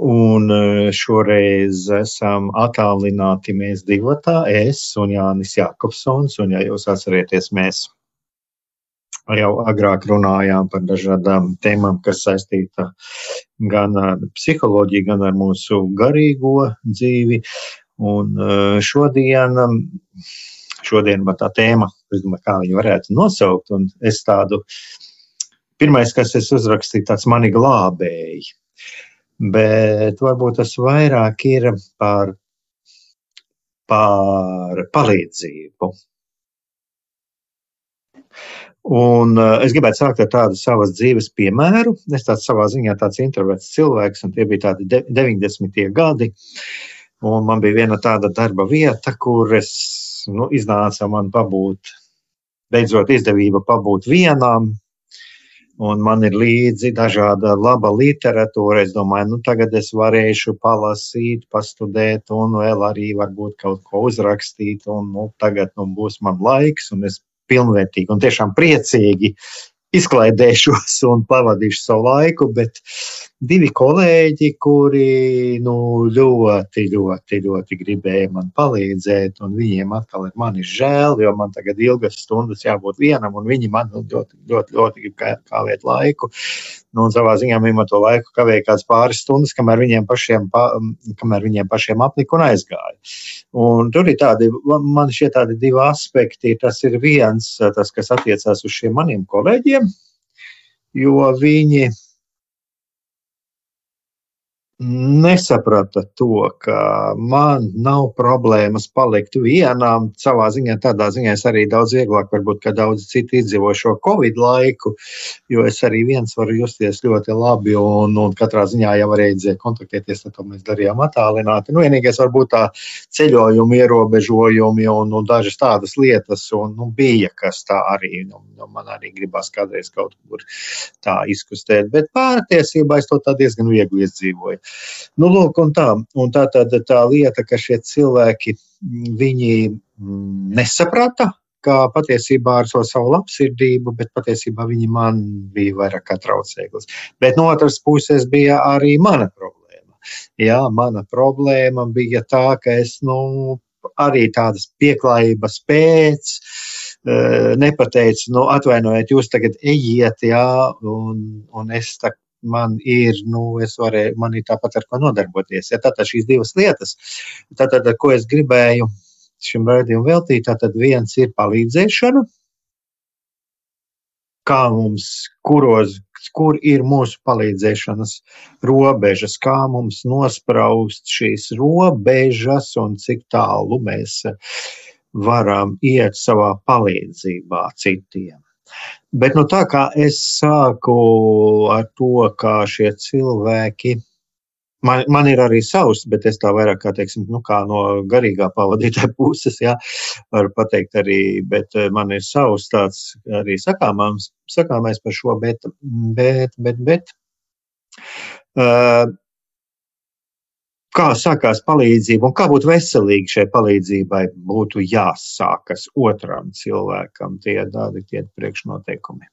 Un eh, šoreiz esam attālināti mēs divatā, es un Jānis Jakobsons. Un, ja jūs atcerieties, mēs jau agrāk runājām par dažādām tēmām, kas saistīta gan ar psiholoģiju, gan ar mūsu garīgo dzīvi. Un eh, šodien, šodien tā tēma, domāju, kā viņu varētu nosaukt, un es tādu, pirmais, kas es uzrakstīju, tāds mani glābēji bet varbūt tas vairāk ir par, par palīdzību. Un uh, es gribētu sākt ar tādu savas dzīves piemēru. Es tāds savā ziņā tāds introverts cilvēks, un tie bija tādi 90. gadi. Un man bija viena tāda darba vieta, kur es nu, iznāca man pabūt, beidzot izdevība pabūt vienam, un man ir līdzi dažāda laba literatūra. Es domāju, nu tagad es varēšu palasīt, pastudēt un vēl arī varbūt kaut ko uzrakstīt, un nu, tagad nu, būs man laiks, un es pilnvērtīgi un tiešām priecīgi izklaidēšos un pavadīšu savu laiku, bet divi kolēģi, kuri nu, ļoti, ļoti, ļoti gribēja man palīdzēt, viņiem atkal ir mani žēl, jo man tagad ilgas stundas jābūt vienam, un viņi man nu, ļoti, ļoti, ļoti grib kavēt laiku. Nu, un savā ziņā viņi man to laiku kavēja kāds pāris stundas, kamēr viņiem pašiem, pa, kamēr viņiem pašiem aplika un aizgāja. Un tur ir tādi, man šie tādi divi aspekti. Tas ir viens, tas, kas attiecās uz šiem maniem kolēģiem, jo viņi nesaprata to, ka man nav problēmas palikt vienam. Savā ziņā, tādā ziņā es arī daudz vieglāk, varbūt, kā daudz citi izdzīvo šo Covid laiku, jo es arī viens varu justies ļoti labi un, un katrā ziņā jau varēja kontaktēties, tad to mēs darījām attālināti. Nu, vienīgais varbūt tā ceļojuma ierobežojumi un, un dažas tādas lietas, un nu, bija kas tā arī, nu, nu, man arī gribās kādreiz kaut kur tā izkustēt, bet pārtiesībā es to diezgan viegli izdzīvoju. Nu, lūk, un tā, un tā tad tā lieta, ka šie cilvēki viņi mm, nesaprata, kā patiesībā ar to savu labsirdību, bet patiesībā viņi man bija vairāk kā traucēklis. Bet no otras puses bija arī mana problēma. Jā, mana problēma bija tā, ka es nu, arī tādas pieklājības pēc eh, nepateicu, nu, atvainojiet, jūs tagad ejiet, jā, un, un es tā man ir, nu, es varēju, man ir tāpat ar ko nodarboties. Ja, tātad šīs divas lietas, tātad, ko es gribēju šim raidījumam veltīt, tātad viens ir palīdzēšana, kā mums, kuros, kur ir mūsu palīdzēšanas robežas, kā mums nospraust šīs robežas un cik tālu mēs varam iet savā palīdzībā citiem. Bet nu, tā kā es sāku ar to, kā šie cilvēki. Man, man ir arī savs, bet es tā vairāk kā, teiksim, nu, kā no garīgā pavadītāja puses, jā, varu pateikt arī, bet eh, man ir savs tāds arī sakāmāms, sakāmais par šo, bet, bet, bet, bet uh, kā sākās palīdzība un kā būtu veselīgi šai palīdzībai būtu jāsākas otram cilvēkam. Tie ir tādi tie priekšnoteikumi.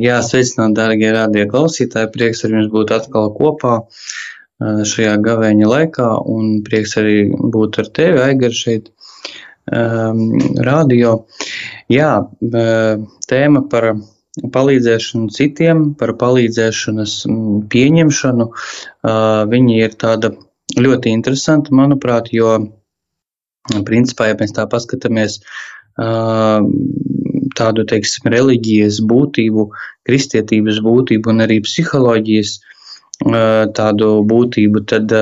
Jā, sveicināt, darbie radio klausītāji. Prieks ar jums būt atkal kopā šajā gavēņa laikā, un prieks arī būt ar tevi, Aigar, šeit um, radio. Jā, tēma par palīdzēšanu citiem, par palīdzēšanas pieņemšanu. Viņi ir tāda ļoti interesanti, manuprāt, jo, principā, ja mēs tā paskatāmies tādu, teiksim, reliģijas būtību, kristietības būtību un arī psiholoģijas tādu būtību, tad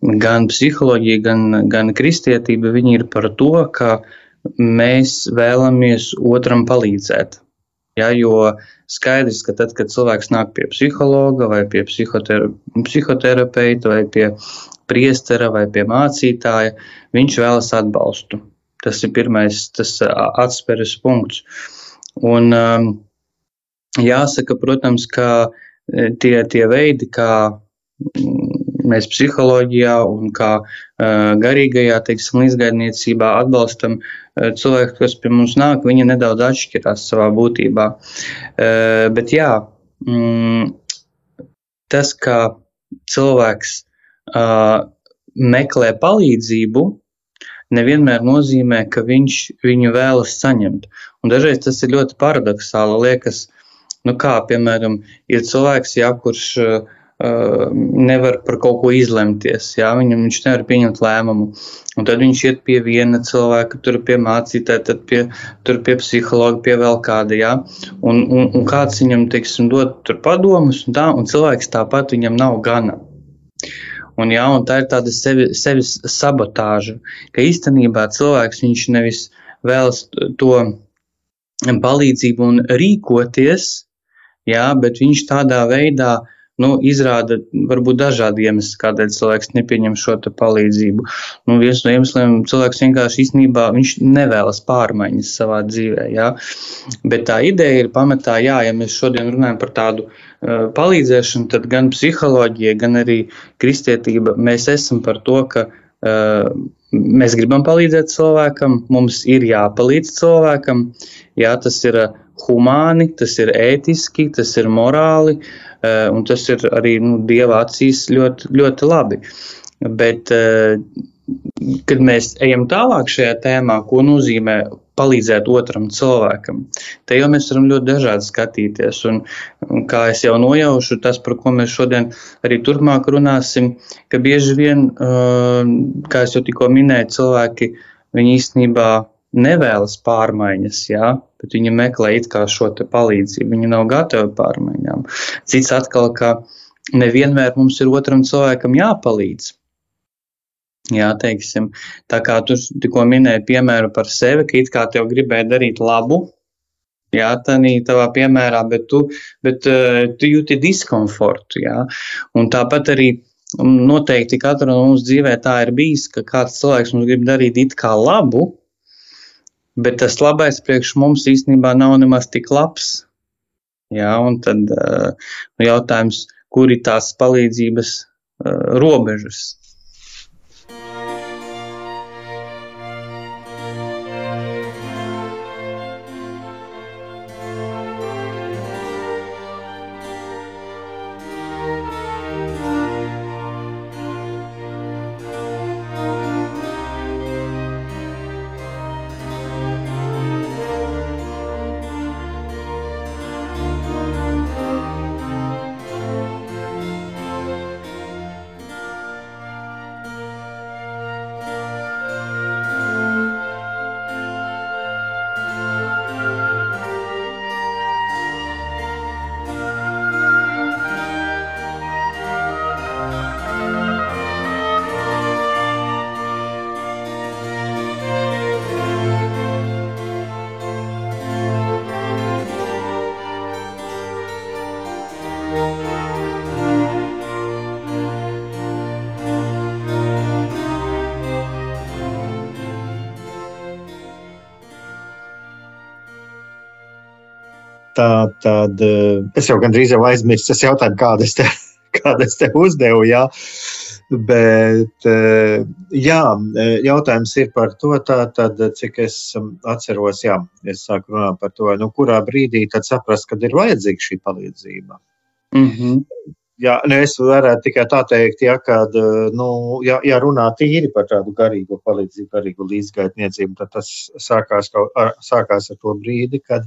gan psiholoģija, gan, gan kristietība ir par to, ka mēs vēlamies otram palīdzēt. Ja, jo skaidrs, ka tad, kad cilvēks nāk pie psihologa vai pie psihotera, psihoterapeita vai pie priestera vai pie mācītāja, viņš vēlas atbalstu. Tas ir pirmais, tas atspēres punkts. Un, um, jāsaka, protams, ka tie, tie veidi, kā mēs psiholoģijā un kā uh, garīgajā, teiksim, izgaidniecībā atbalstam uh, cilvēku, kas pie mums nāk, viņi nedaudz atšķirās savā būtībā. Uh, bet jā, mm, tas, ka cilvēks uh, meklē palīdzību, nevienmēr nozīmē, ka viņš viņu vēlas saņemt. Un dažreiz tas ir ļoti paradoxāli. Liekas, nu kā, piemēram, ir cilvēks, jā, kurš uh, nevar par kaut ko izlemties. Jā, viņam viņš nevar pieņemt lēmumu. Un tad viņš iet pie viena cilvēka, tur pie mācītāja, tad pie, tur pie psihologa, pie vēl kāda. Jā, un, un, un kāds viņam teiksim, dod padomus, un, tā, un cilvēks tāpat viņam nav gana. Un, jā, un tā ir tāda sevi, sevis sabotāža, ka īstenībā cilvēks viņš nevis vēlas to palīdzību un rīkoties, jā, bet viņš tādā veidā uh, nu, izrāda varbūt dažādi iemesli, kādēļ cilvēks nepieņem šo palīdzību. Nu, viens no iemesliem cilvēks vienkārši īstenībā nevēlas pārmaiņas savā dzīvē. Jā. Bet tā ideja ir pamatā, jā, ja mēs šodien runājam par tādu uh, palīdzēšanu, tad gan psiholoģija, gan arī kristietība, mēs esam par to, ka uh, mēs gribam palīdzēt cilvēkam, mums ir jāpalīdz cilvēkam. Jā, tas ir humāni, tas ir ētiski, tas ir morāli. Uh, un tas ir arī nu, Dieva acīs ļoti, ļoti labi. Bet, eh, kad mēs ejam tālāk šajā tēmā, ko nozīmē palīdzēt otram cilvēkam, te jau mēs varam ļoti dažādi skatīties. Un, un kā jau nojaušu, tas, par ko mēs šodien arī turpmāk runāsim, ka bieži vien, eh, kā jau tikko minēju, cilvēki īstenībā nevēlas pārmaiņas, jā, bet viņi meklē šo palīdzību. Viņi nav gatavi pārmaiņām. Cits atkal, ka nevienmēr mums ir otram cilvēkam jāpalīdz. Jā, teiksim, tā kā tu tikko minēji piemēru par sevi, ka it kā tev gribēja darīt labu, jā, tādā tavā piemērā, bet tu, bet, uh, tu jūti diskomfortu. Jā. Un tāpat arī noteikti katram no mums dzīvē tā ir bijis, ka kāds cilvēks mums grib darīt it kā labu, bet tas labais priekš mums īstenībā nav nemaz tik labs. Jā, un tad uh, jautājums, kur ir tās palīdzības uh, robežas? Tad eh, es jau gandrīz jau aizmirsu tas jautājumu, kādu es te, kādu es te uzdevu. Jā. Bet eh, jā, eh, jautājums ir par to, tā, tad, cik es um, atceros, jā, es sāku runāt par to, nu, kurā brīdī tad saprast, kad ir vajadzīga šī palīdzība. Mm -hmm. Jā, ne, es varētu tikai tā teikt, ja, kad, nu, ja, ja runā tīri par tādu garīgu palīdzību, garīgu līdzgaitniecību, tad tas sākās, kaut, ar, sākās ar to brīdi, kad,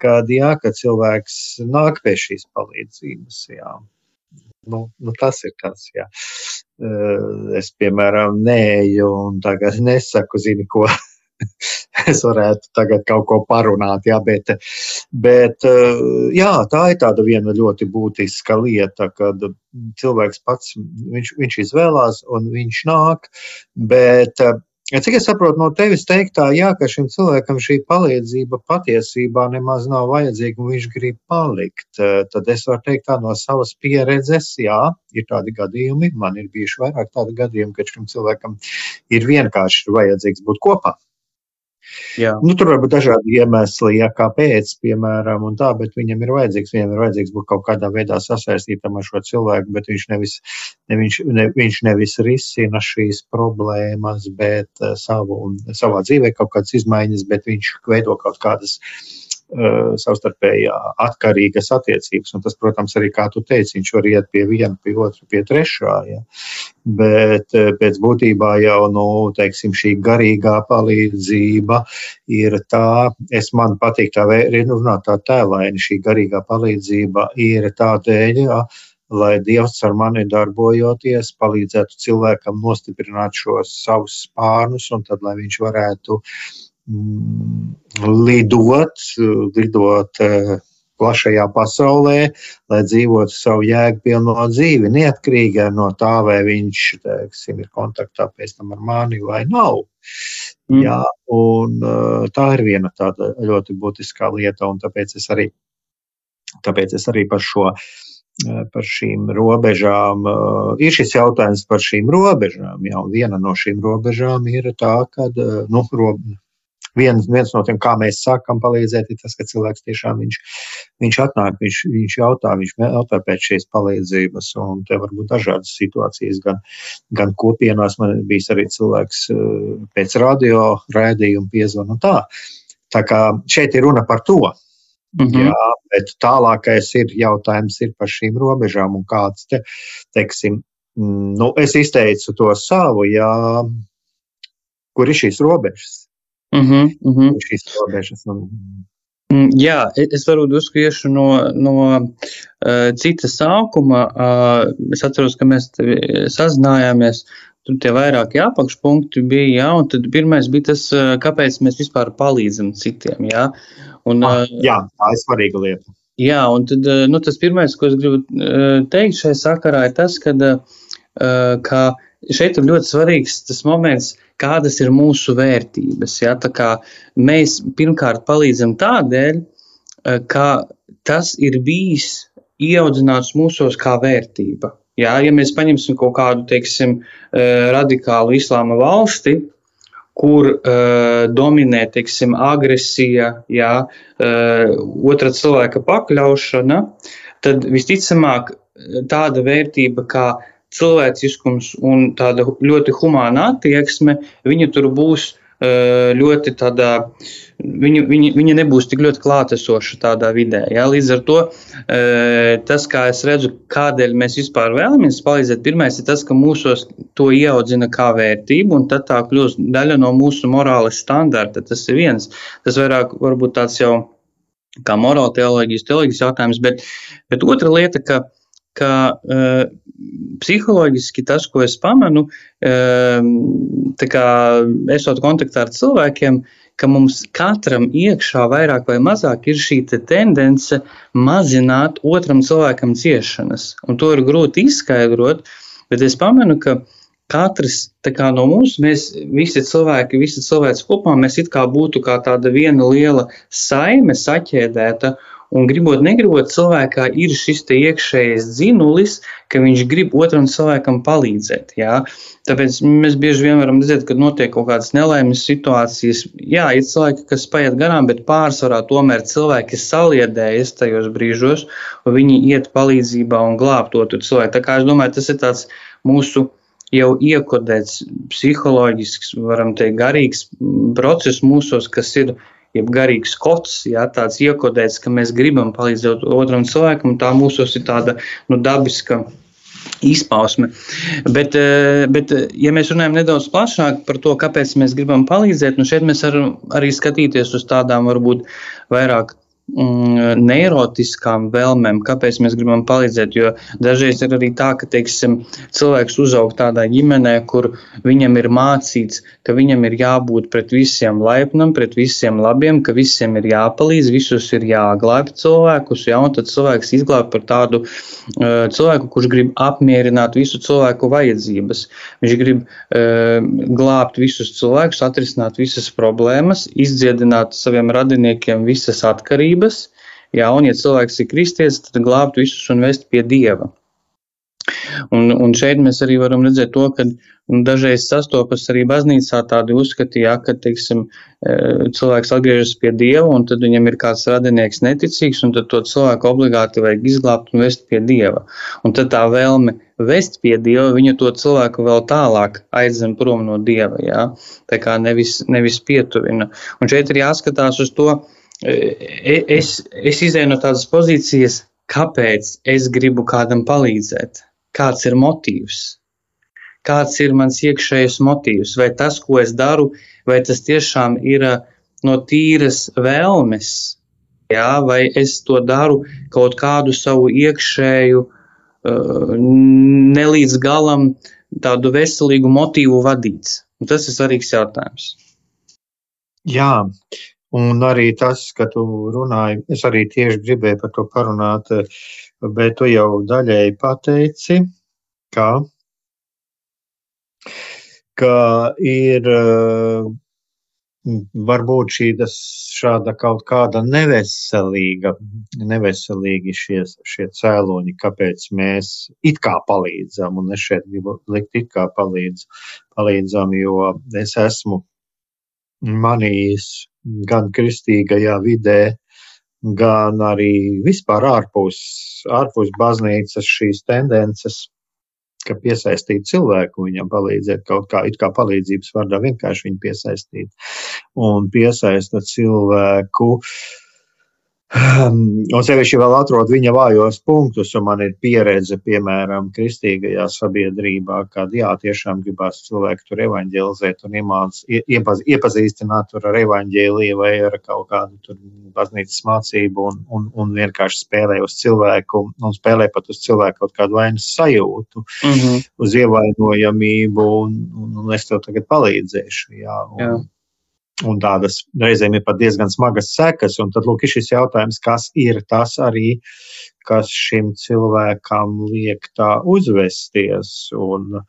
kad, jā, kad cilvēks nāk pie šīs palīdzības. Jā. Nu, nu, tas ir tas, jā. Es, piemēram, neeju un tagad nesaku, zini, ko es varētu tagad kaut ko parunāt. Jā, bet, bet jā, tā ir tāda viena ļoti būtiska lieta, kad cilvēks pats viņš, viņš izvēlās un viņš nāk. Bet, Cik es saprotu no tevis teiktā, jā, ka šim cilvēkam šī palīdzība patiesībā nemaz nav vajadzīga un viņš grib palikt, tad es varu teikt tā no savas pieredzes, jā, ir tādi gadījumi, man ir bijuši vairāk tādi gadījumi, ka šim cilvēkam ir vienkārši vajadzīgs būt kopā. Jā. Nu, tur var būt dažādi iemesli, ja kāpēc, piemēram, tā, bet viņam ir vajadzīgs, viņam ir vajadzīgs būt kaut kādā veidā sasaistītam ar šo cilvēku, bet viņš nevis, ne, viņš, ne, viņš nevis risina šīs problēmas, bet uh, savu, savā dzīvē kaut kādas izmaiņas, bet viņš veido kaut kādas uh, savstarpējā atkarīgas attiecības. Un tas, protams, arī, kā tu teici, viņš var iet pie viena, pie otra, pie trešā. Ja. Bet uh, pēc būtībā jau nu, teiksim, šī garīgā palīdzība ir tā, es man patīk tā, nu, tā tēlaini, šī garīgā palīdzība ir tādēļ. Ja, lai Dievs ar mani darbojoties, palīdzētu cilvēkam nostiprināt šos savus spārnus, un tad, lai viņš varētu Mm, lidot, lidot eh, plašajā pasaulē, lai dzīvotu savu jēgpilno dzīvi, neatkarīgi no tā, vai viņš teiksim, ir kontaktā pēc tam ar mani vai nav. Mm. Jā, un, eh, tā ir viena tāda ļoti būtiska lieta, un tāpēc es arī, tāpēc es arī par šo. Eh, par šīm robežām. Ir šis jautājums par šīm robežām. Jā, viena no šīm robežām ir tā, ka nu, viens, viens no tiem, kā mēs sākam palīdzēt, ir tas, ka cilvēks tiešām viņš, viņš atnāk, viņš, viņš jautā, viņš jautā pēc šīs palīdzības, un te var būt dažādas situācijas, gan, gan kopienās, man bijis arī cilvēks eh, pēc radio raidījuma piezvana un tā. Tā kā šeit ir runa par to. Mm -hmm. Jā, bet tālākais ir jautājums ir par šīm robežām un kāds te, teiksim, mm, nu, es izteicu to savu, jā, kur ir šīs robežas. Uh uh -huh. Šīs robežas. Un... Mm, jā, es varbūt uzskiešu no, no uh, cita sākuma. Uh, es atceros, ka mēs sazinājāmies. Tur tie vairāki apakšpunkti bija, jā, un tad pirmais bija tas, uh, kāpēc mēs vispār palīdzam citiem, jā. Un, ah, jā, tā ir svarīga lieta. Jā, un tad, uh, nu, tas pirmais, ko es gribu uh, teikt šajā sakarā, ir tas, kad, uh, ka šeit ir ļoti svarīgs tas moments, kādas ir mūsu vērtības. Ja? Mēs pirmkārt palīdzam tādēļ, eh, ka tas ir bijis ieaudzināts mūsos kā vērtība. Ja, ja mēs paņemsim kaut kādu teiksim, eh, radikālu islāma valsti, kur uh, dominē teiksim, agresija, jā, uh, otra cilvēka pakļaušana, tad visticamāk tāda vērtība kā cilvēciskums un tāda ļoti humāna attieksme, viņa tur būs ļoti tādā, viņa, viņa, viņa nebūs tik ļoti klātesoša tādā vidē. Ja? Līdz ar to tas, kā es redzu, kādēļ mēs vispār vēlamies palīdzēt, pirmais ir tas, ka mūsos to ieaudzina kā vērtību, un tad tā kļūst daļa no mūsu morāles standarta. Tas ir viens. Tas vairāk varbūt tāds jau kā morāla teoloģijas, teoloģijas jautājums, bet, bet otra lieta, ka ka uh, psiholoģiski tas, ko es pamanu, uh, kā, esot kontaktā ar cilvēkiem, ka mums katram iekšā vairāk vai mazāk ir šī te tendence mazināt otram cilvēkam ciešanas. Un to ir grūti izskaidrot, bet es pamanu, ka katrs no mums, mēs visi cilvēki, visi cilvēki kopā, mēs it kā būtu kā tāda viena liela saime saķēdēta. Un gribot, negribot, cilvēkā ir šis iekšējais dzinulis, ka viņš grib otram cilvēkam palīdzēt. Jā? Tāpēc mēs bieži vien varam redzēt, ka notiek kaut kādas nelaimes situācijas. Jā, ir cilvēki, kas paiet garām, bet pārsvarā tomēr cilvēki saliedējas tajos brīžos, un viņi iet palīdzībā un glābt otru cilvēku. Tā kā es domāju, tas ir tāds mūsu jau iekodēts psiholoģisks, varam teikt, garīgs process mūsos, kas ir jeb garīgs kods, jā, tāds iekodēts, ka mēs gribam palīdzēt otram cilvēkam, tā mūsos ir tāda nu, dabiska izpausme. Bet, eh, bet, eh, ja mēs runājam nedaudz plašāk par to, kāpēc mēs gribam palīdzēt, nu šeit mēs varam arī skatīties uz tādām varbūt vairāk neirotiskām vēlmēm, kāpēc mēs gribam palīdzēt. Jo dažreiz ir arī tā, ka teiksim, cilvēks uzaug tādā ģimenē, kur viņam ir mācīts, ka viņam ir jābūt pret visiem laipnam, pret visiem labiem, ka visiem ir jāpalīdz, visus ir jāglābj cilvēkus. Ja, un tad cilvēks izglābj par tādu uh, cilvēku, kurš grib apmierināt visu cilvēku vajadzības. Viņš grib uh, glābt visus cilvēkus, atrisināt visas problēmas, izdziedināt saviem radiniekiem visas atkarības gribas, jā, un ja cilvēks ir kristietis, tad glābt visus un vest pie Dieva. Un, un šeit mēs arī varam redzēt to, ka nu, dažreiz sastopas arī baznīcā tādi uzskati, ja, ka teiksim, e, cilvēks atgriežas pie Dieva, un tad viņam ir kāds radinieks neticīgs, un tad to cilvēku obligāti vajag izglābt un vest pie Dieva. Un tad tā vēlme vest pie Dieva, viņa to cilvēku vēl tālāk aizdzen prom no Dieva, ja? tā kā nevis, nevis pietuvina. Un šeit ir jāskatās uz to, E, es, es izēju no tādas pozīcijas, kāpēc es gribu kādam palīdzēt, kāds ir motīvs, kāds ir mans iekšējais motīvs, vai tas, ko es daru, vai tas tiešām ir e, no tīras vēlmes, jā, vai es to daru kaut kādu savu iekšēju, e, ne līdz galam tādu veselīgu motīvu vadīts. Un tas ir svarīgs jautājums. Jā, Un arī tas, ka tu runāji, es arī tieši gribēju par to parunāt, bet tu jau daļēji pateici, ka, ka ir varbūt šī šāda kaut kāda neveselīga, neveselīgi šie, šie cēloņi, kāpēc mēs it kā palīdzam, un es šeit gribu likt it kā palīdz, palīdzam, jo es esmu manījis gan kristīgajā vidē, gan arī vispār ārpus, ārpus baznīcas šīs tendences, ka piesaistīt cilvēku, viņam palīdzēt kaut kā, it kā palīdzības vārdā vienkārši viņu piesaistīt. Un piesaista cilvēku uh, Un sevišķi vēl atrod viņa vājos punktus, un man ir pieredze, piemēram, kristīgajā sabiedrībā, kad jā, tiešām gribās cilvēku tur evaņģelizēt un iemāc, iepaz, iepazīstināt tur ar evaņģēliju vai ar kaut kādu tur baznīcas mācību un, un, un vienkārši spēlē uz cilvēku un spēlē pat uz cilvēku kaut kādu vainas sajūtu, mm -hmm. uz ievainojamību un, un, un es tev tagad palīdzēšu. Jā, un, jā un tādas reizēm ir pat diezgan smagas sekas. Un tad, lūk, šis jautājums, kas ir tas arī, kas šim cilvēkam liek tā uzvesties. Un,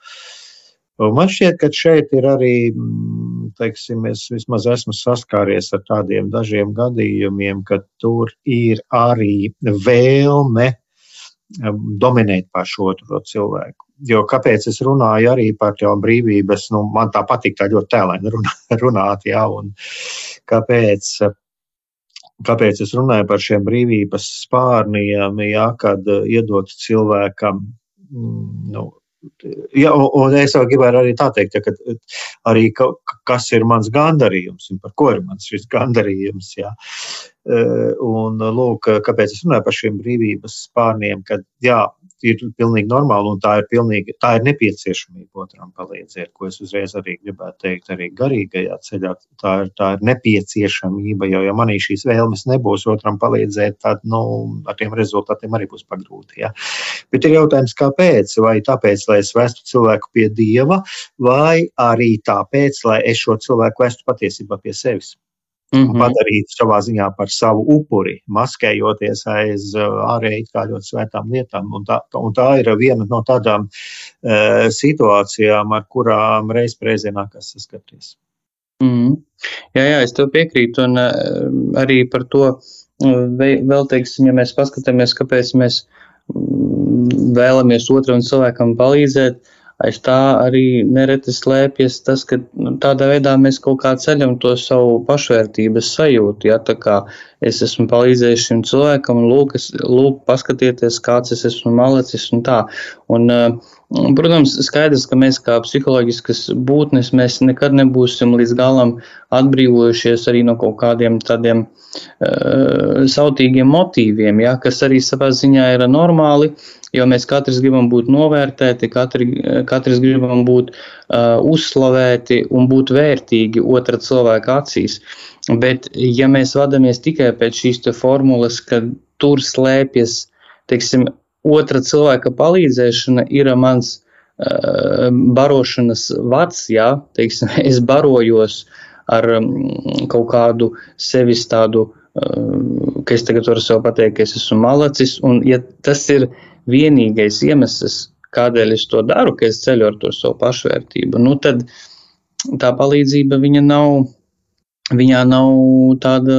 un man šķiet, ka šeit ir arī, mm, teiksim, es vismaz esmu saskāries ar tādiem dažiem gadījumiem, ka tur ir arī vēlme dominēt pār šo cilvēku. Jo kāpēc es runāju arī par jau brīvības, nu, man tā patīk tā ļoti tēlēni runāt, jā, un kāpēc, kāpēc es runāju par šiem brīvības spārniem, jā, kad iedot cilvēkam, mm, nu, Ja, un es vēl gribēju arī tā teikt, ja, ka arī ka, kas ir mans gandarījums un par ko ir mans šis gandarījums. Ja. Un, lūk, kāpēc es runāju par šiem brīvības spārniem, kad jā, ir pilnīgi normāli un tā ir, pilnīgi, tā ir nepieciešamība otram palīdzēt, ko es uzreiz arī gribētu teikt, arī garīgajā ceļā. Tā ir, tā ir nepieciešamība, jo, ja manī šīs vēlmes nebūs otram palīdzēt, tad nu, ar tiem rezultātiem arī būs pagrūti. Ja. Bet ir jautājums, kāpēc? Vai tāpēc, lai es vestu cilvēku pie dieva, vai arī tāpēc, lai es šo cilvēku vestu patiesībā pie sevis? Mm -hmm. padarīt savā ziņā par savu upuri, maskējoties aiz uh, ārēji kā ļoti svētām lietām. Un tā, un tā ir viena no tādām uh, situācijām, ar kurām reiz reizē nākas saskarties. Mm. Jā, jā, es tev piekrītu, un uh, arī par to uh, vēl teiksim, ja mēs paskatāmies, kāpēc mēs mm, vēlamies otram cilvēkam palīdzēt, uh, aiz tā arī nereti slēpjas tas, ka nu, tādā veidā mēs kaut kā ceļam to savu pašvērtības sajūtu. Ja, tā kā es esmu palīdzējis šim cilvēkam, un lūk, es, lūk paskatieties, kāds es esmu malicis un tā. Un, protams, skaidrs, ka mēs kā psiholoģiskas būtnes, mēs nekad nebūsim līdz galam atbrīvojušies arī no kaut kādiem tādiem uh, sautīgiem motīviem, ja, kas arī savā ziņā ir normāli. Jo mēs katrs gribam būt novērtēti, katri, katrs gribam būt uh, uzslavēti un būt vērtīgi otra cilvēka acīs. Bet, ja mēs vadāmies tikai pēc šīs formulas, ka tur slēpjas, teiksim, otra cilvēka palīdzēšana, ir mans uh, barošanas vats, jā, teiksim, es barojos ar um, kaut kādu sevis tādu, uh, ka es tagad varu sev pateikt, ka es esmu malacis, un ja tas ir vienīgais iemesls, kādēļ es to daru, ka es ceļu ar to savu pašvērtību, nu tad tā palīdzība viņa nav. Viņā nav tāda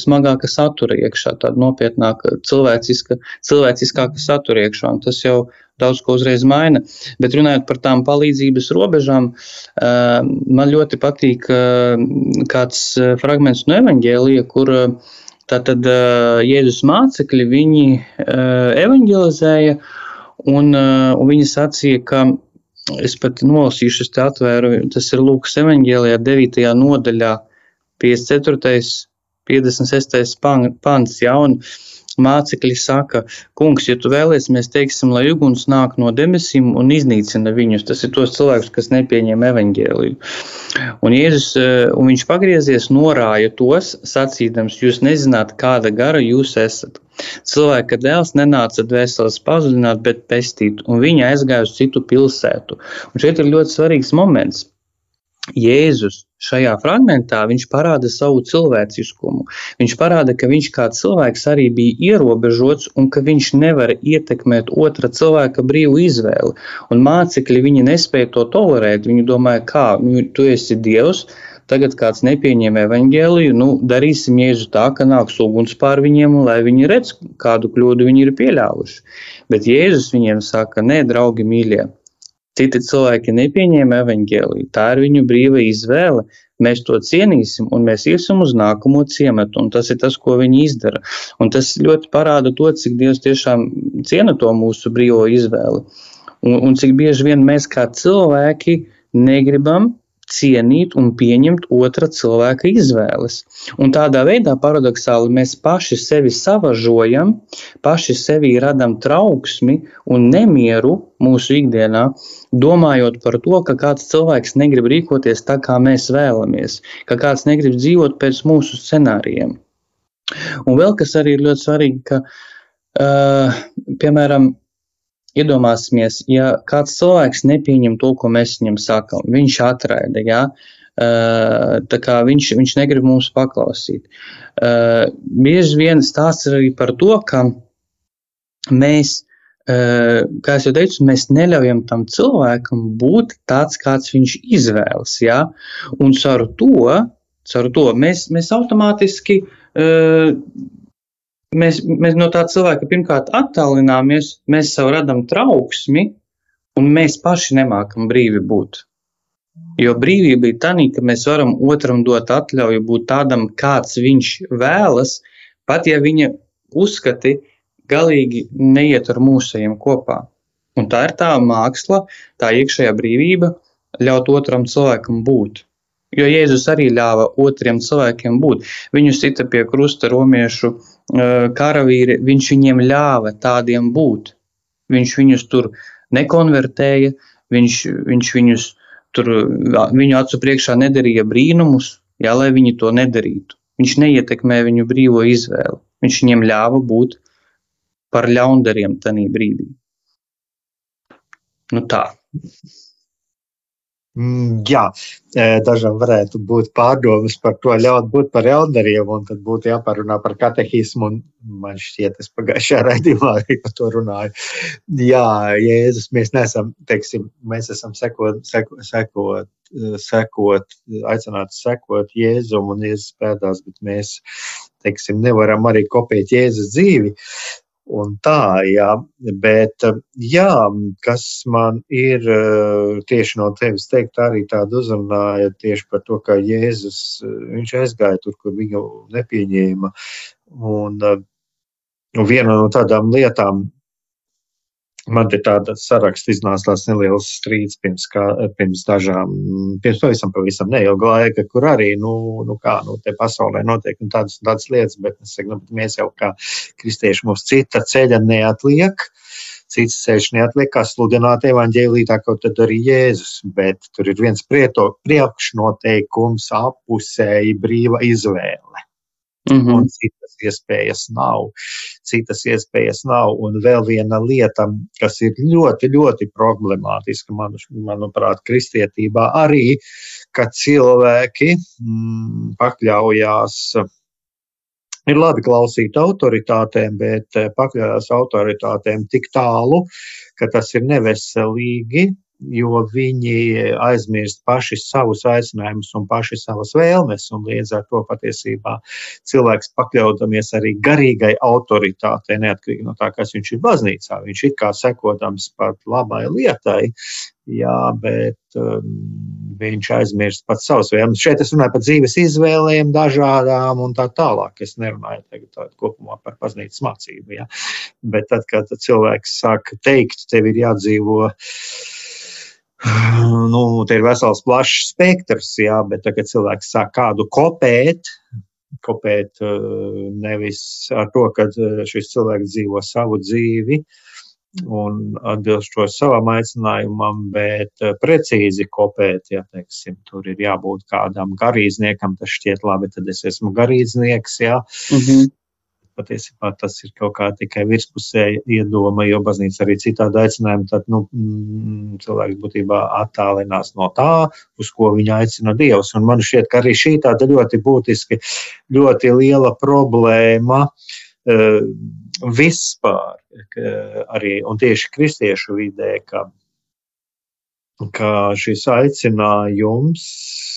smagāka satura iekšā, tāda nopietnāka, cilvēciska, cilvēciskāka satura iekšā. Tas jau daudz ko uzreiz maina. Bet runājot par tām palīdzības robežām, eh, man ļoti patīk eh, kāds eh, fragments no evaņģēlija, kur Tātad Jēzus mācekļi viņi evanģelizēja, un, un viņi sacīja, ka es pat nolasīšu, es te atvēru, tas ir Lūkas evanģēlijā 9. nodaļā, 54. 56. pants, ja, un mācekļi saka, kungs, ja tu vēlies, mēs teiksim, lai uguns nāk no debesīm un iznīcina viņus. Tas ir tos cilvēkus, kas nepieņem evaņģēliju. Un Jēzus, eh, un viņš pagriezies, norāja tos, sacīdams, jūs nezināt, kāda gara jūs esat. Cilvēka dēls nenāca dvēseles pazudināt, bet pestīt, un viņa aizgāja uz citu pilsētu. Un šeit ir ļoti svarīgs moments. Jēzus šajā fragmentā parāda savu cilvēciskumu. Viņš parāda, ka viņš kā cilvēks arī bija ierobežots un ka viņš nevar ietekmēt otra cilvēka brīvu izvēli. Un mācekļi viņi nespēja to tolerēt. Viņi domāja, kā nu, tu esi Dievs. Tagad kāds nepieņem evaņģēliju, nu, darīsim jēzu tā, ka nāks uguns pār viņiem, lai viņi redz, kādu kļūdu viņi ir pieļāvuši. Bet Jēzus viņiem saka, nē, draugi mīļie, Citi cilvēki nepieņēma evaņģēliju. Tā ir viņu brīva izvēle. Mēs to cienīsim un mēs iesim uz nākamo ciematu. Tas ir tas, ko viņi izdara. Un tas ļoti parāda to, cik Dievs tiešām ciena to mūsu brīvo izvēli. Un, un cik bieži vien mēs kā cilvēki negribam cienīt un pieņemt otra cilvēka izvēles. Un tādā veidā paradoxāli mēs paši sevi savažojam, paši sevi radam trauksmi un nemieru mūsu ikdienā, domājot par to, ka kāds cilvēks negrib rīkoties tā, kā mēs vēlamies, ka kāds negrib dzīvot pēc mūsu scenārijiem. Un vēl kas arī ir ļoti svarīgi, ka, uh, piemēram, Iedomāsimies, ja kāds cilvēks nepieņem to, ko mēs viņam sakām, viņš atraida, ja? tā kā viņš, viņš negrib mums paklausīt. Bieži vien stāsts arī par to, ka mēs, kā jau teicu, mēs neļaujam tam cilvēkam būt tāds, kāds viņš izvēlas. Ja? Un caur to, caur to mēs, mēs automātiski mēs, mēs no tā cilvēka pirmkārt attālināmies, mēs sev radām trauksmi, un mēs paši nemākam brīvi būt. Jo brīvība ir tā, ka mēs varam otram dot atļauju būt tādam, kāds viņš vēlas, pat ja viņa uzskati galīgi neiet ar mūsējiem kopā. Un tā ir tā māksla, tā iekšējā brīvība, ļaut otram cilvēkam būt. Jo Jēzus arī ļāva otriem cilvēkiem būt. Viņu sita pie krusta romiešu karavīri, viņš viņiem ļāva tādiem būt. Viņš viņus tur nekonvertēja, viņš, viņš viņus tur, viņu acu priekšā nedarīja brīnumus, jā, lai viņi to nedarītu. Viņš neietekmē viņu brīvo izvēli. Viņš viņiem ļāva būt par ļaundariem tajā brīdī. Nu tā. Mm, jā, e, dažam varētu būt pārdomas par to ļaut būt par eldariem, un tad būtu jāparunā par katehismu. Man šķiet, es pagājušajā raidījumā arī par to runāju. Jā, Jēzus, mēs neesam, teiksim, mēs esam sekot, sekot, sekot, sekot aicināti sekot Jēzum un Jēzus pēdās, bet mēs, teiksim, nevaram arī kopēt Jēzus dzīvi un tā, jā, bet jā, kas man ir tieši no tevis teikt, arī tāda uzrunāja tieši par to, ka Jēzus, viņš aizgāja tur, kur viņu nepieņēma, Un, un viena no tādām lietām, man te tāda saraksts iznāca tāds neliels strīds pirms, kā, pirms dažām, pirms pavisam, pavisam neilga laika, kur arī, nu, nu kā, nu, te pasaulē notiek nu, tādas, tādas lietas, bet es saku, nu, mēs jau kā kristieši mums cita ceļa neatliek. Cits ceļš neatliek, kā sludināt evaņģēlī, tā kaut tad arī Jēzus, bet tur ir viens priekšnoteikums, apusēji brīva izvēle. Mm -hmm. Un citas iespējas nav. Citas iespējas nav. Un vēl viena lieta, kas ir ļoti, ļoti problemātiska, man, manuprāt, kristietībā arī, ka cilvēki mm, pakļaujās. Ir labi klausīt autoritātēm, bet eh, pakļaujas autoritātēm tik tālu, ka tas ir neveselīgi jo viņi aizmirst paši savus aicinājumus un paši savas vēlmes. Līdz ar to patiesībā cilvēks pakļaudamies arī garīgai autoritātei, neatkarīgi no tā, kas viņš ir baznīcā. Viņš ir kā sekodams pat labai lietai, jā, bet um, viņš aizmirst pats savus vēlmes. Šeit es runāju par dzīves izvēlēm, dažādām un tā tālāk. Es nerunāju tagad kopumā par baznīcas mācību. Jā. Bet tad, kad cilvēks sāk teikt, tev ir jādzīvo nu, te ir vesels plašs spektrs, jā, bet tagad cilvēks sāk kādu kopēt, kopēt eh, nevis ar to, ka eh, šis cilvēks dzīvo savu dzīvi un atbilstoši savam aicinājumam, bet eh, precīzi kopēt, ja teiksim, tur ir jābūt kādam garīdzniekam, tas šķiet labi, tad es esmu garīdznieks, jā. Mm -hmm patiesībā tas ir kaut kā tikai virspusēja iedoma, jo baznīca arī citādi aicinājumi, tad nu, mm, cilvēks būtībā attālinās no tā, uz ko viņa aicina Dievs. Un man šķiet, ka arī šī tāda ļoti būtiski, ļoti liela problēma uh, vispār, arī tieši kristiešu vidē, ka ka šis aicinājums,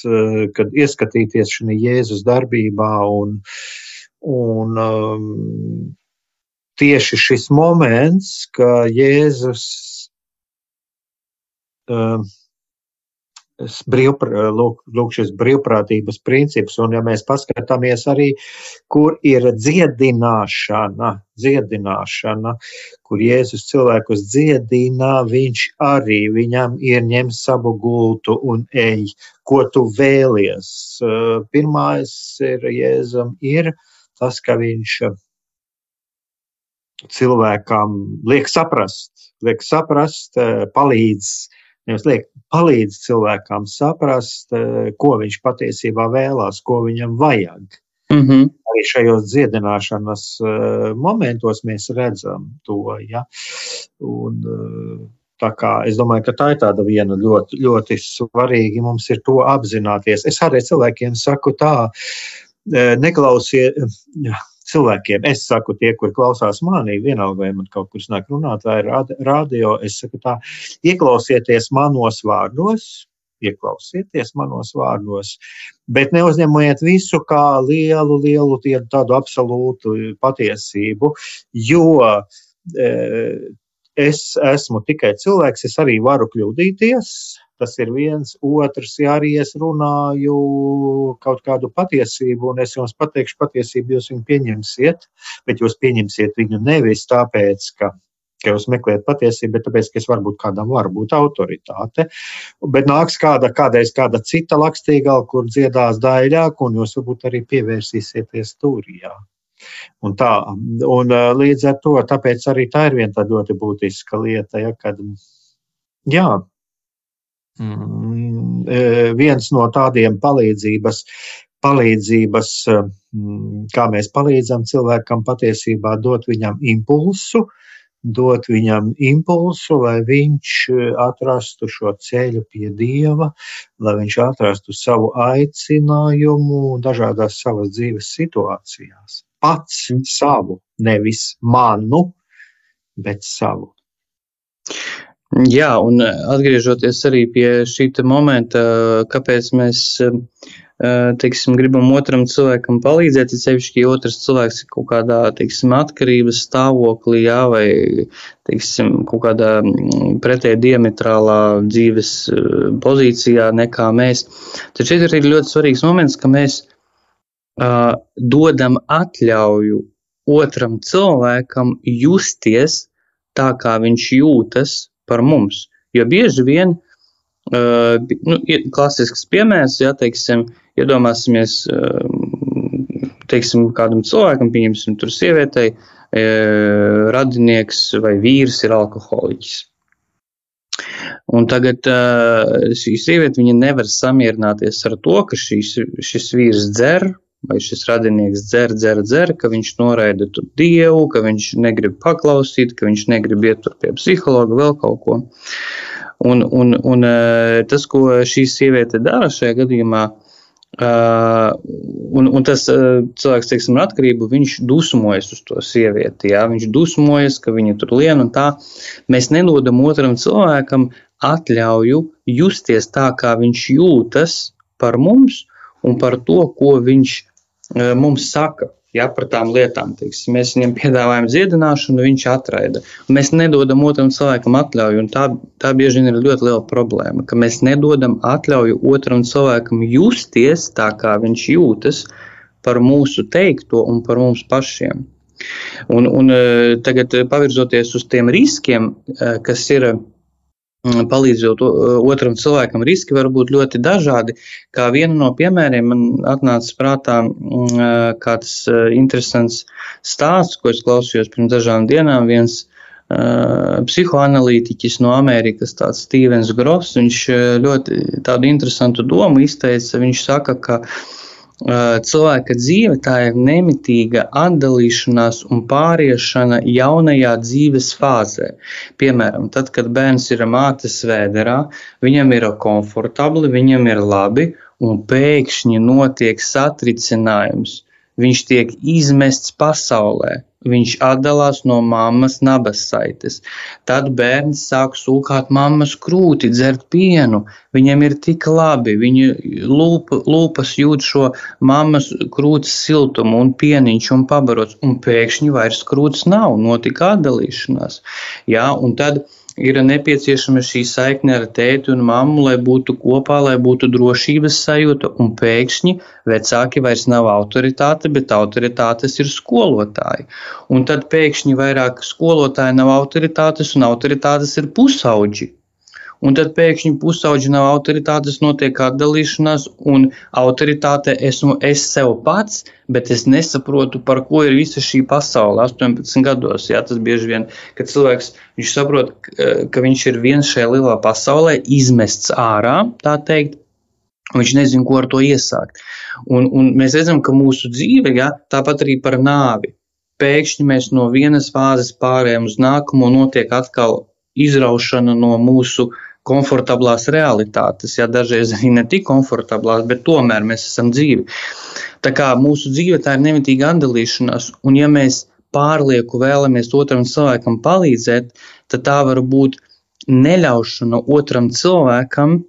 e, kad ieskatīties šajā Jēzus darbībā un uh, Un um, tieši šis moments, ka Jēzus um, brīvprā, lūk, lūk, šis brīvprātības princips, un ja mēs paskatāmies arī, kur ir dziedināšana, dziedināšana, kur Jēzus cilvēkus dziedina, viņš arī viņam ir ņem savu gultu un ej, ko tu vēlies. Uh, pirmais ir Jēzum ir tas, ka viņš eh, cilvēkam liek saprast, liek saprast, eh, palīdz, nevis liek, palīdz cilvēkam saprast, eh, ko viņš patiesībā vēlās, ko viņam vajag. Mm -hmm. Arī šajos dziedināšanas momentos mēs redzam to. Ja? Un, tā kā, es domāju, ka tā ir tāda viena ļoti, ļoti svarīga. Mums ir to apzināties. Es arī cilvēkiem saku tā, neklausiet cilvēkiem. Es saku, tie, kur klausās manī, vienalga, vai man kaut kur nāk runāt, vai radio, es saku tā, ieklausieties manos vārdos, ieklausieties manos vārdos, bet neuzņemiet visu kā lielu, lielu tādu absolūtu patiesību, jo es esmu tikai cilvēks, es arī varu kļūdīties. Tas ir viens, otrs, ja arī es runāju kaut kādu patiesību, un es jums pateikšu patiesību, jūs viņu pieņemsiet, bet jūs pieņemsiet viņu nevis tāpēc, ka ka jūs meklējat patiesību, bet tāpēc, ka es varbūt kādam varu būt autoritāte. Bet nāks kāda, kādreiz kāda cita lakstīgala, kur dziedās daļāk, un jūs varbūt arī pievērsīsieties tur. Jā. Un tā, un līdz ar to, tāpēc arī tā ir viena ļoti būtiska lieta, ja, kad, jā, viens no tādiem palīdzības, palīdzības, mm, kā mēs palīdzam cilvēkam patiesībā dot viņam impulsu, dot viņam impulsu, lai viņš atrastu šo ceļu pie Dieva, lai viņš atrastu savu aicinājumu dažādās savas dzīves situācijās. Pats savu, nevis manu, bet savu. Jā, un eh, atgriežoties arī pie šī momenta, kāpēc mēs eh, teiksim, gribam otram cilvēkam palīdzēt, ir sevišķi, ja otrs cilvēks ir kaut kādā teiksim, atkarības stāvoklī, jā, vai teiksim, kaut kādā mm, pretēji diametrālā dzīves eh, pozīcijā nekā mēs. Tad šeit ir ļoti svarīgs moments, ka mēs uh, dodam atļauju otram cilvēkam justies tā, kā viņš jūtas par mums. Jo bieži vien, uh, nu, klasisks piemērs, ja teiksim, iedomāsimies, uh, teiksim, kādam cilvēkam, pieņemsim, tur sievietei, uh, radinieks vai vīrs ir alkoholiķis. Un tagad uh, šī sieviete nevar samierināties ar to, ka šīs, šis vīrs dzer, vai šis radinieks dzer, dzer, dzer, ka viņš noraida dievu, ka viņš negrib paklausīt, ka viņš negrib iet pie psihologa, vēl kaut ko. Un, un, un e, tas, ko šī sieviete dara šajā gadījumā, Uh, un, un tas uh, cilvēks, teiksim, ar atkarību, viņš dusmojas uz to sievieti. Jā? Viņš dusmojas, ka viņa tur lien un tā. Mēs nedodam otram cilvēkam atļauju justies tā, kā viņš jūtas par mums un par to, ko viņš mums saka. Ja, par tām lietām. Teiksim, mēs viņam piedāvājam dziedināšanu, viņš atraida. Mēs nedodam otram cilvēkam atļauju. Tā, tā bieži vien ir ļoti liela problēma, ka mēs nedodam atļauju otram cilvēkam justies tā, kā viņš jūtas par mūsu teikto un par mums pašiem. Un, un tagad, pavirzoties uz tiem riskiem, kas ir Mm, palīdzot otram cilvēkam, riski var būt ļoti dažādi. Kā viena no piemēriem man atnāca prātā mm, kāds interesants stāsts, ko es klausījos pirms dažām dienām. Viens uh, psihoanalītiķis no Amerikas, tāds Stevens Gross, viņš ļoti tādu interesantu domu izteica. Viņš saka, ka uh, cilvēka dzīve tā ir nemitīga atdalīšanās un pāriešana jaunajā dzīves fāzē. Piemēram, tad, kad bērns ir mātes vēderā, viņam ir komfortabli, viņam ir labi, un pēkšņi notiek satricinājums. Viņš tiek izmests pasaulē viņš atdalās no mammas nabas saites. Tad bērns sāk sūkāt mammas krūti, dzert pienu. Viņam ir tik labi, viņa lūpa, lūpas jūt šo mammas krūts siltumu un pieniņš un pabarots, un pēkšņi vairs krūts nav, notika atdalīšanās. Jā, un tad ir nepieciešama šī saikne ar tēti un mammu, lai būtu kopā, lai būtu drošības sajūta, un pēkšņi vecāki vairs nav autoritāte, bet autoritātes ir skolotāji. Un tad pēkšņi vairāk skolotāji nav autoritātes, un autoritātes ir pusauģi un tad pēkšņi pusauģi nav autoritātes, notiek atdalīšanās, un autoritāte esmu es sev pats, bet es nesaprotu, par ko ir visa šī pasaule 18 gados. Jā, tas bieži vien, kad cilvēks saprot, ka viņš ir viens šajā lielā pasaulē, izmests ārā, tā teikt. Viņš nezina, ko ar to iesākt. Un, un mēs redzam, ka mūsu dzīve, ja, tāpat arī par nāvi, pēkšņi mēs no vienas fāzes pārējām uz nākamo, notiek atkal izraušana no mūsu uh, komfortablās realitātes, ja dažreiz arī ne tik komfortablās, bet tomēr mēs esam dzīvi. Tā kā mūsu dzīve tā ir nemitīga atdalīšanās, un ja mēs pārlieku vēlamies otram cilvēkam palīdzēt, tad tā var būt neļaušana otram cilvēkam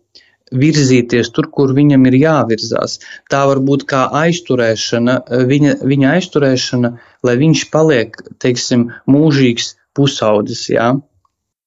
virzīties tur, kur viņam ir jāvirzās. Tā var būt kā aizturēšana, viņa, viņa aizturēšana, lai viņš paliek, teiksim, mūžīgs pusaudzis. Ja?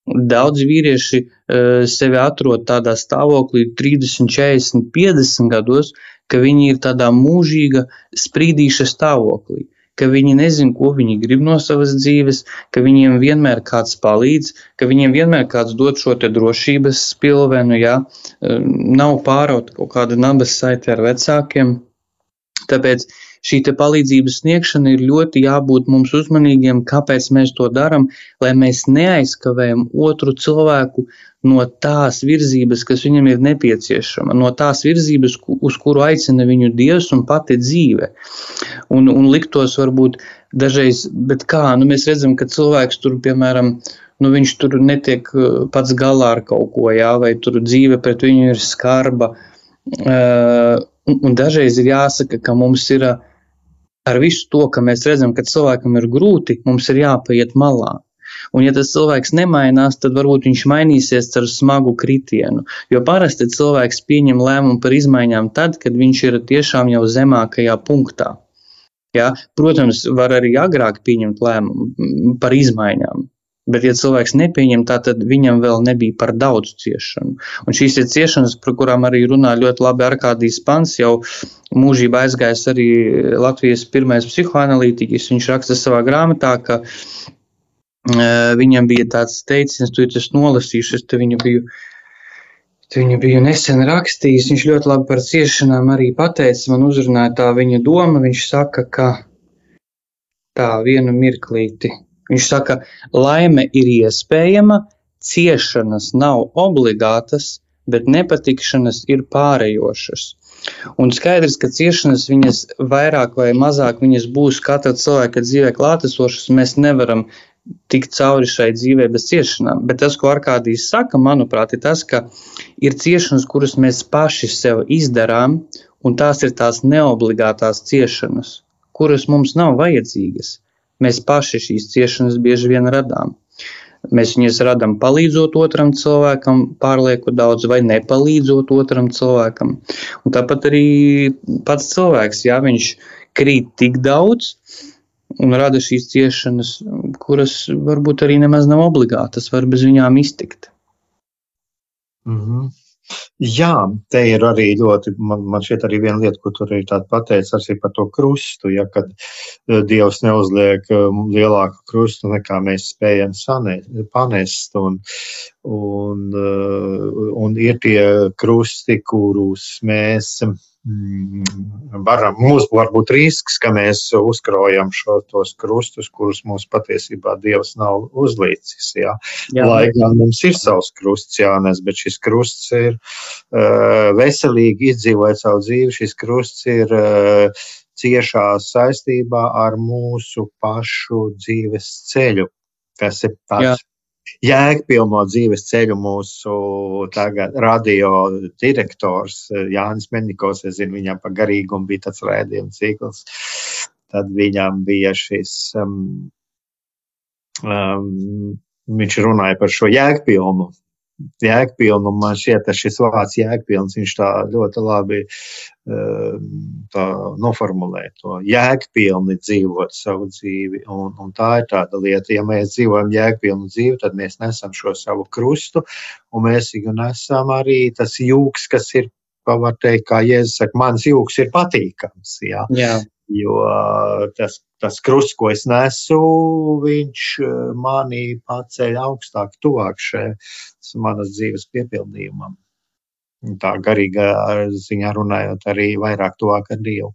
Daudz vīrieši uh, sevi atrod tādā stāvoklī 30, 40, 50 gados, ka viņi ir tādā mūžīga sprīdīša stāvoklī, ka viņi nezina, ko viņi grib no savas dzīves, ka viņiem vienmēr kāds palīdz, ka viņiem vienmēr kāds dod šo drošības spilvenu, ja uh, nav pārauta kaut kāda nabas saite ar vecākiem. Tāpēc uh, šī palīdzības sniegšana ir ļoti jābūt mums uzmanīgiem, kāpēc mēs to darām, lai mēs neaizkavējam otru cilvēku no tās virzības, kas viņam ir nepieciešama, no tās virzības, uz kuru aicina viņu Dievs un pati dzīve. Un, un liktos varbūt dažreiz, bet kā, nu mēs redzam, ka cilvēks tur, piemēram, nu, viņš tur netiek uh, pats galā ar kaut ko, jā, vai tur dzīve pret viņu ir skarba. Uh, un, un dažreiz ir jāsaka, ka mums ir uh, ar visu to, ka mēs redzam, ka cilvēkam ir grūti, mums ir jāpaiet malā. Un, ja tas cilvēks nemainās, tad varbūt viņš mainīsies ar smagu kritienu. Jo parasti cilvēks pieņem lēmumu par izmaiņām tad, kad viņš ir tiešām jau zemākajā punktā. Ja? Protams, var arī agrāk pieņemt lēmumu par izmaiņām. Bet, ja cilvēks nepieņem tā, tad viņam vēl nebija par daudz ciešanu. Un šīs ir ciešanas, par kurām arī runā ļoti labi Arkādijas Pants, jau mūžībā aizgājis arī Latvijas pirmais psihoanalītiķis. Viņš raksta savā grāmatā, ka uh, viņam bija tāds teiciens, tu esi nolasījuši, es te viņu biju. Viņu biju nesen rakstījis. Viņš ļoti labi par ciešanām arī pateica. Man uzrunāja tā viņa doma. Viņš saka, ka tā vienu mirklīti Viņš saka, laime ir iespējama, ciešanas nav obligātas, bet nepatikšanas ir pārējošas. Un skaidrs, ka ciešanas viņas vairāk vai mazāk būs katra cilvēka dzīvē klātesošas. Mēs nevaram tikt cauri šai dzīvē bez ciešanām. Bet tas, ko Arkādijs saka, manuprāt, ir tas, ka ir ciešanas, kuras mēs paši sev izdarām, un tās ir tās neobligātās ciešanas, kuras mums nav vajadzīgas. Mēs paši šīs ciešanas bieži vien radām. Mēs viņus radām palīdzot otram cilvēkam, pārlieku daudz, vai nepalīdzot otram cilvēkam. Un tāpat arī pats cilvēks, ja viņš krīt tik daudz un rada šīs ciešanas, kuras varbūt arī nemaz nav obligātas, var bez viņām iztikt. Mm -hmm. Jā, te ir arī ļoti, man, man šķiet, arī viena lieta, ko tur ir pateica, arī par to krustu. Ja, kad eh, Dievs neuzliek eh, lielāku krustu nekā mēs spējam sanēt, panest, un, un, eh, un ir tie krusti, kurus mēs Mm, varam, mums var būt risks, ka mēs uzkraujam šo, tos krustus, kurus mums patiesībā Dievs nav uzlīcis. Jā. Jā. Lai gan mums ir savs krusts jānes, bet šis krusts ir uh, veselīgi izdzīvojot savu dzīvi, šis krusts ir uh, ciešā saistībā ar mūsu pašu dzīves ceļu. Tas ir tāds Jā jēgpilno dzīves ceļu mūsu tagad radio direktors eh, Jānis Mennikovs. Es zinu, viņam par garīgumu bija tāds rēdījuma cikls. Tad viņam bija šis, um, um, viņš runāja par šo jēgpilnu jēgpilnu. Man šķiet, ka šis vārds jēgpilns, viņš tā ļoti labi ehm, tā noformulē to jēgpilni dzīvot savu dzīvi. Un, un tā ir tāda lieta, ja mēs dzīvojam jēgpilnu dzīvi, tad mēs nesam šo savu krustu, un mēs viņu nesam arī tas jūks, kas ir, var teikt, kā Jēzus saka, mans jūks ir patīkams. Jā. Jā. Jo tas, tas krusts, ko es nesu, viņš manī paceļ augstāk, tuvāk šai manas dzīves piepildījumam. Tā garīgā ziņā runājot, arī vairāk tuvāk ar Dievu.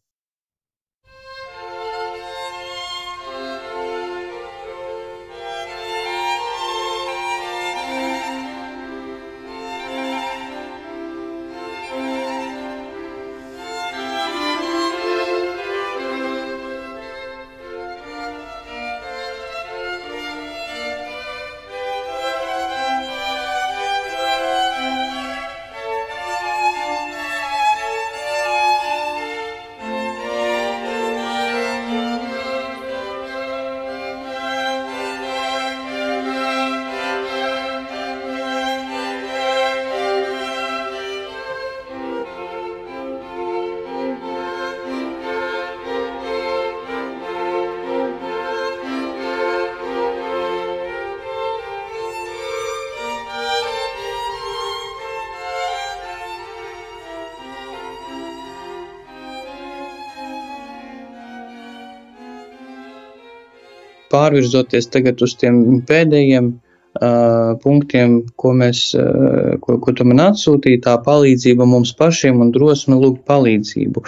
Pārvirzoties tagad uz tiem pēdējiem uh, punktiem, ko mēs, uh, ko, ko tu man atsūtīji, tā palīdzība mums pašiem un drosme lūgt palīdzību.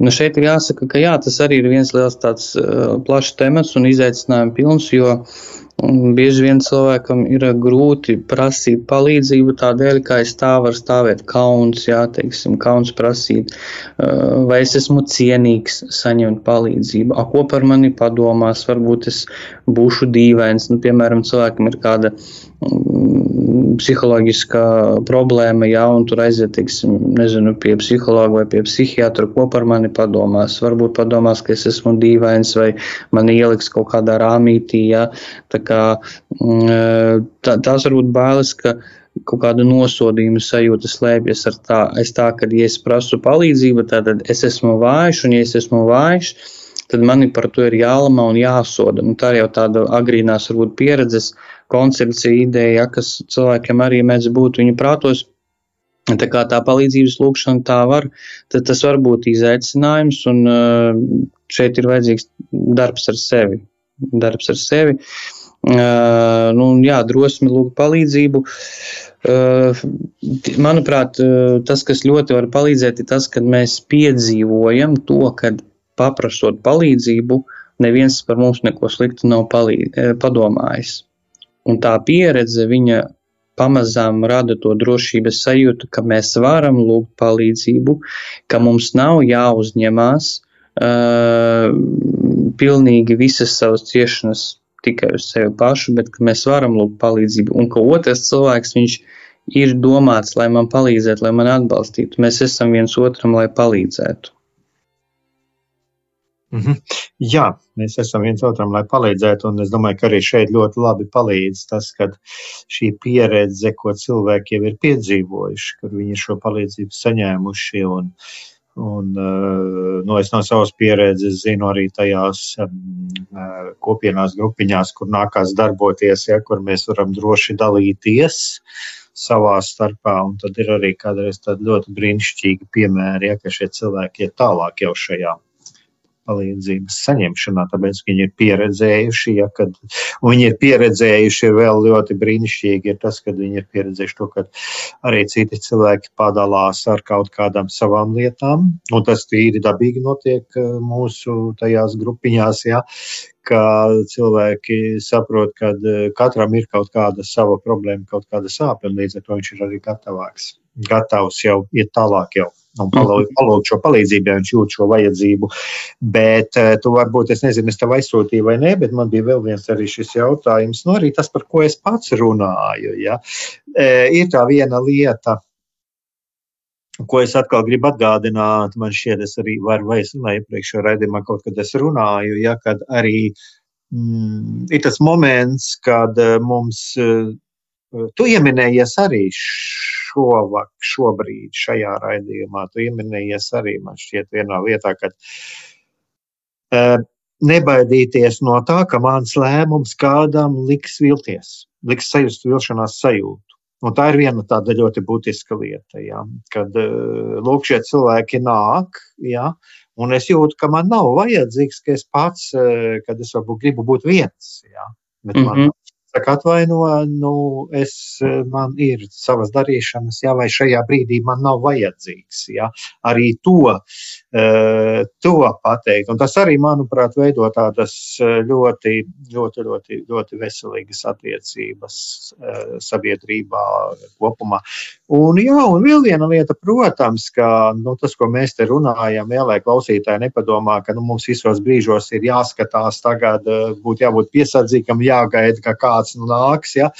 Nu, šeit ir jāsaka, ka jā, tas arī ir viens liels tāds uh, plašs temats un izaicinājums pilns, jo uh, Un bieži vien cilvēkam ir grūti prasīt palīdzību tādēļ, ka aiz tā var stāvēt kauns, jā, teiksim, kauns prasīt, vai es esmu cienīgs saņemt palīdzību, a, ko par mani padomās, varbūt es būšu dīvains, nu, piemēram, cilvēkam ir kāda psiholoģiskā problēma, ja tur aiziet, teiksim, nezinu, pie psihologa vai pie psihiatra, ko par mani padomās. Varbūt padomās, ka es esmu dīvains vai man ieliks kaut kādā rāmītī, ja. Tā kā mm, tā, tās varbūt bailes, ka kaut kāda nosodījuma sajūta slēpjas ar tā, aiz tā, ka, ja es prasu palīdzību, tad es esmu vājš, un ja es esmu vājš, tad mani par to ir jālamā un jāsoda. Nu, tā jau tāda agrīnās, varbūt, pieredzes koncepcija, ideja, kas cilvēkiem arī mēdz būt viņu prātos. Tā kā tā palīdzības lūkšana tā var, tad tas var būt izaicinājums, un šeit ir vajadzīgs darbs ar sevi. Darbs ar sevi. Uh, nu, jā, drosmi lūgt palīdzību. Uh, manuprāt, tas, kas ļoti var palīdzēt, ir tas, ka mēs piedzīvojam to, ka paprasot palīdzību, neviens par mums neko sliktu nav palīd, padomājis. Un tā pieredze viņa pamazām rada to drošības sajūtu, ka mēs varam lūgt palīdzību, ka mums nav jāuzņemās uh, pilnīgi visas savas ciešanas tikai uz sevi pašu, bet ka mēs varam lūgt palīdzību, un ka otrs cilvēks viņš ir domāts, lai man palīdzētu, lai man atbalstītu. Mēs esam viens otram, lai palīdzētu. Mm -hmm. Jā, mēs esam viens otram, lai palīdzētu, un es domāju, ka arī šeit ļoti labi palīdz tas, ka šī pieredze, ko cilvēki jau ir piedzīvojuši, kad viņi šo palīdzību saņēmuši. Un, un, nu, es no savas pieredzes zinu arī tajās kopienās, grupiņās, kur nākās darboties, ja, kur mēs varam droši dalīties savā starpā. Un tad ir arī kādreiz ļoti brīnišķīgi piemēri, ja, ka šie cilvēki ir tālāk jau šajā palīdzības saņemšanā, tāpēc viņi ir pieredzējuši, ja, kad viņi ir pieredzējuši, vēl ļoti brīnišķīgi ir tas, kad viņi ir pieredzējuši to, ka arī citi cilvēki padalās ar kaut kādām savām lietām, un tas tīri dabīgi notiek uh, mūsu tajās grupiņās, ja, ka cilvēki saprot, ka uh, katram ir kaut kāda sava problēma, kaut kāda sāpe, un līdz ar to viņš ir arī gatavāks, gatavs jau iet tālāk jau un palūgt, palūgt šo palīdzību, ja viņš jūt šo vajadzību. Bet uh, tu varbūt, es nezinu, es tev aizsūtīju vai nē, bet man bija vēl viens arī šis jautājums, nu arī tas, par ko es pats runāju. Ja? Uh, ir tā viena lieta, ko es atkal gribu atgādināt, man šķiet, es arī varu, vai es iepriekšējā raidījumā, kaut kad es runāju, ja, kad arī mm, ir tas moments, kad mums, uh, tu ieminējies arī šovak, šobrīd šajā raidījumā. Tu pieminējies arī man šķiet vienā vietā, ka uh, nebaidīties no tā, ka mans lēmums kādam liks vilties, liks sajust vilšanās sajūtu. Un tā ir viena tāda ļoti būtiska lieta, ja, kad uh, lūk, šie cilvēki nāk, ja, un es jūtu, ka man nav vajadzīgs, ka es pats, uh, kad es varbūt gribu būt viens, ja, bet mm -hmm. man Saka, atvaino, nu, es, man ir savas darīšanas, jā, vai šajā brīdī man nav vajadzīgs. Jā. Arī to, eh, to pateikt. Un tas arī, manuprāt, veido tādas eh, ļoti, ļoti, ļoti, ļoti veselīgas attiecības eh, sabiedrībā kopumā. Un, jā, un vēl viena lieta, protams, ka nu, tas, ko mēs te runājam, jā, lai klausītāji nepadomā, ka nu, mums visos brīžos ir jāskatās tagad, būtu jābūt piesardzīgam, jāgaida, ka kāds kāds nu nāks. Ja?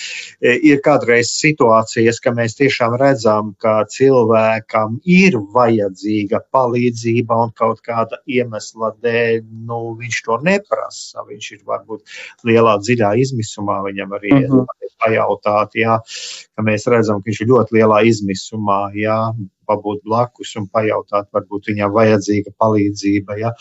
E, ir kādreiz situācijas, ka mēs tiešām redzam, ka cilvēkam ir vajadzīga palīdzība un kaut kāda iemesla dēļ nu, viņš to neprasa. Viņš ir varbūt lielā dziļā izmisumā, viņam arī uh -huh. pajautāt, ja? ka mēs redzam, ka viņš ir ļoti lielā izmisumā. Ja? pabūt blakus un pajautāt, varbūt viņam vajadzīga palīdzība. Ja?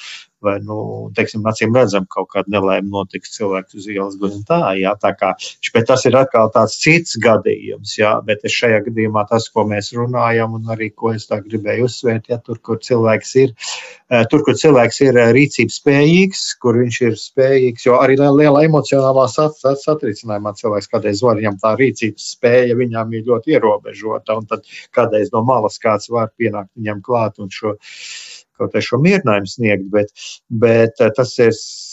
Vai, nu, teiksim, acīm redzam, kaut kāda nelaime notiks cilvēku uz ielas gluži tā, jā, tā kā, bet tas ir atkal tāds cits gadījums, jā, bet šajā gadījumā tas, ko mēs runājam un arī, ko es tā gribēju uzsvērt, ja tur, kur cilvēks ir, eh, tur, kur cilvēks ir eh, rīcības spējīgs, kur viņš ir spējīgs, jo arī liela emocionālā sat, satricinājumā cilvēks kādreiz var viņam tā rīcības spēja, viņam ir ļoti ierobežota, un tad kādreiz no malas kāds var pienākt viņam klāt un šo kaut kā šo mierinājumu sniegt, bet, bet eh, tas ir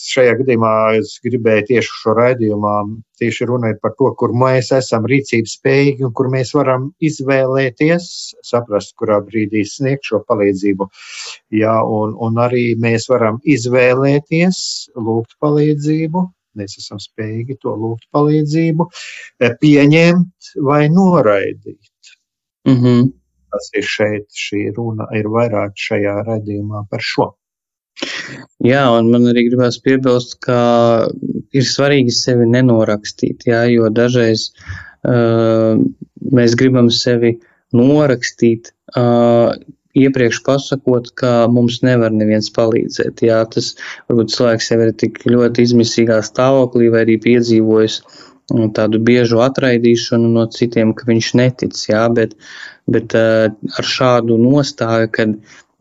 šajā gadījumā, es gribēju tieši šo raidījumā tieši runāt par to, kur mēs esam rīcības spējīgi un kur mēs varam izvēlēties, saprast, kurā brīdī sniegt šo palīdzību. Jā, un, un arī mēs varam izvēlēties lūgt palīdzību, mēs esam spējīgi to lūgt palīdzību, eh, pieņemt vai noraidīt. Mm -hmm tas ir šeit, šī runa ir vairāk šajā redzījumā par šo. Jā, un man arī gribās piebilst, ka ir svarīgi sevi nenorakstīt, jā, jo dažreiz uh, mēs gribam sevi norakstīt, uh, iepriekš pasakot, ka mums nevar neviens palīdzēt. Jā, tas varbūt cilvēks jau ir tik ļoti izmisīgā stāvoklī vai arī piedzīvojis mm, tādu biežu atraidīšanu no citiem, ka viņš netic, jā, bet, bet uh, ar šādu nostāju, kad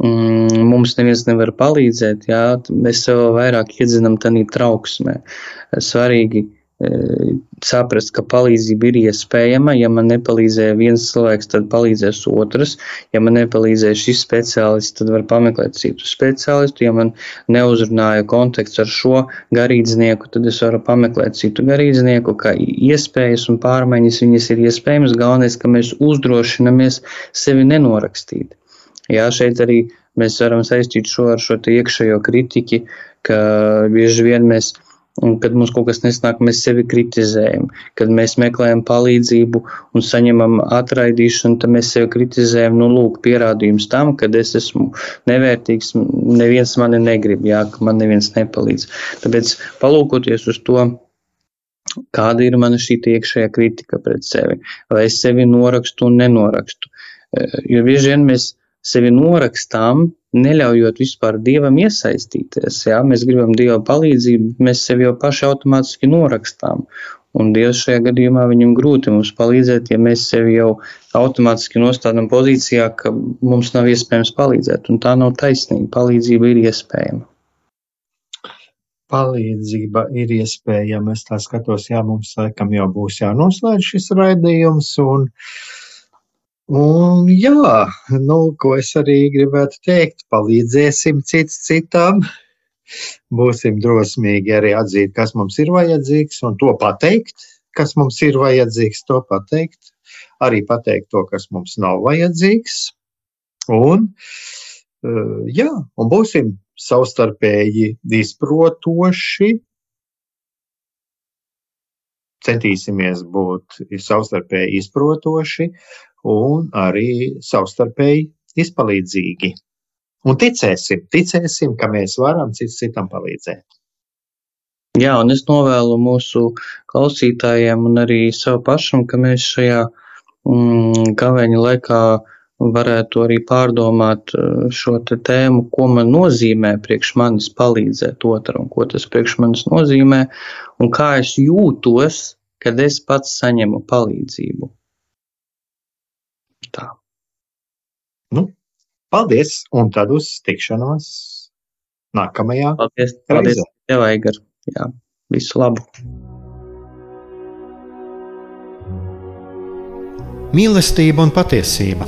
mm, mums neviens nevar palīdzēt, jā, mēs sev vairāk iedzinam tādā trauksmē. Svarīgi saprast, ka palīdzība ir iespējama. Ja man nepalīdzēja viens cilvēks, tad palīdzēs otrs. Ja man nepalīdzēja šis speciālists, tad var pameklēt citu speciālistu. Ja man neuzrunāja konteksts ar šo garīdznieku, tad es varu pameklēt citu garīdznieku, ka iespējas un pārmaiņas viņas ir iespējamas. Galvenais, ka mēs uzdrošinamies sevi nenorakstīt. Jā, šeit arī mēs varam saistīt šo ar šo iekšējo kritiku, ka bieži vien mēs Un, kad mums kaut kas nesnāk, mēs sevi kritizējam. Kad mēs meklējam palīdzību un saņemam atraidīšanu, tad mēs sevi kritizējam. Nu, lūk, pierādījums tam, ka es esmu nevērtīgs, neviens mani negrib, jā, ka man neviens nepalīdz. Tāpēc palūkoties uz to, kāda ir mana šī iekšējā kritika pret sevi, vai es sevi norakstu un nenorakstu. Jo bieži vien mēs sevi norakstām, neļaujot vispār dievam iesaistīties. Jā? Mēs gribam dieva palīdzību, mēs sevi jau paši automātiski norakstām. Un Dievs šajā gadījumā viņam grūti mums palīdzēt, ja mēs sevi jau automātiski nostādām pozīcijā, ka mums nav iespējams palīdzēt. Un tā nav taisnība. Palīdzība ir iespējama. Palīdzība ir iespējama. Es tā skatos, jā, mums laikam jau būs jānoslēdz šis raidījums. Un, uh, Un, jā, nu, ko es arī gribētu teikt, palīdzēsim cits citam. Būsim drosmīgi arī atzīt, kas mums ir vajadzīgs, un to pateikt, kas mums ir vajadzīgs, to pateikt. Arī pateikt to, kas mums nav vajadzīgs. Un, eh, jā, un būsim savstarpēji izprotoši, centīsimies būt savstarpēji izprotoši un arī savstarpēji izpalīdzīgi. Un ticēsim, ticēsim, ka mēs varam cits citam palīdzēt. Jā, un es novēlu mūsu klausītājiem un arī sev pašam, ka mēs šajā mm, gaveņa laikā varētu arī pārdomāt eh, šo tēmu, ko man nozīmē priekš manis palīdzēt otram, ko tas priekš manis nozīmē un kā es jūtos, kad es pats saņemu palīdzību. Tā. Nu, paldies, un tad uz tikšanos nākamajā. Paldies, paldies tev, Aigar. Jā, visu labu. Mīlestība un patiesība.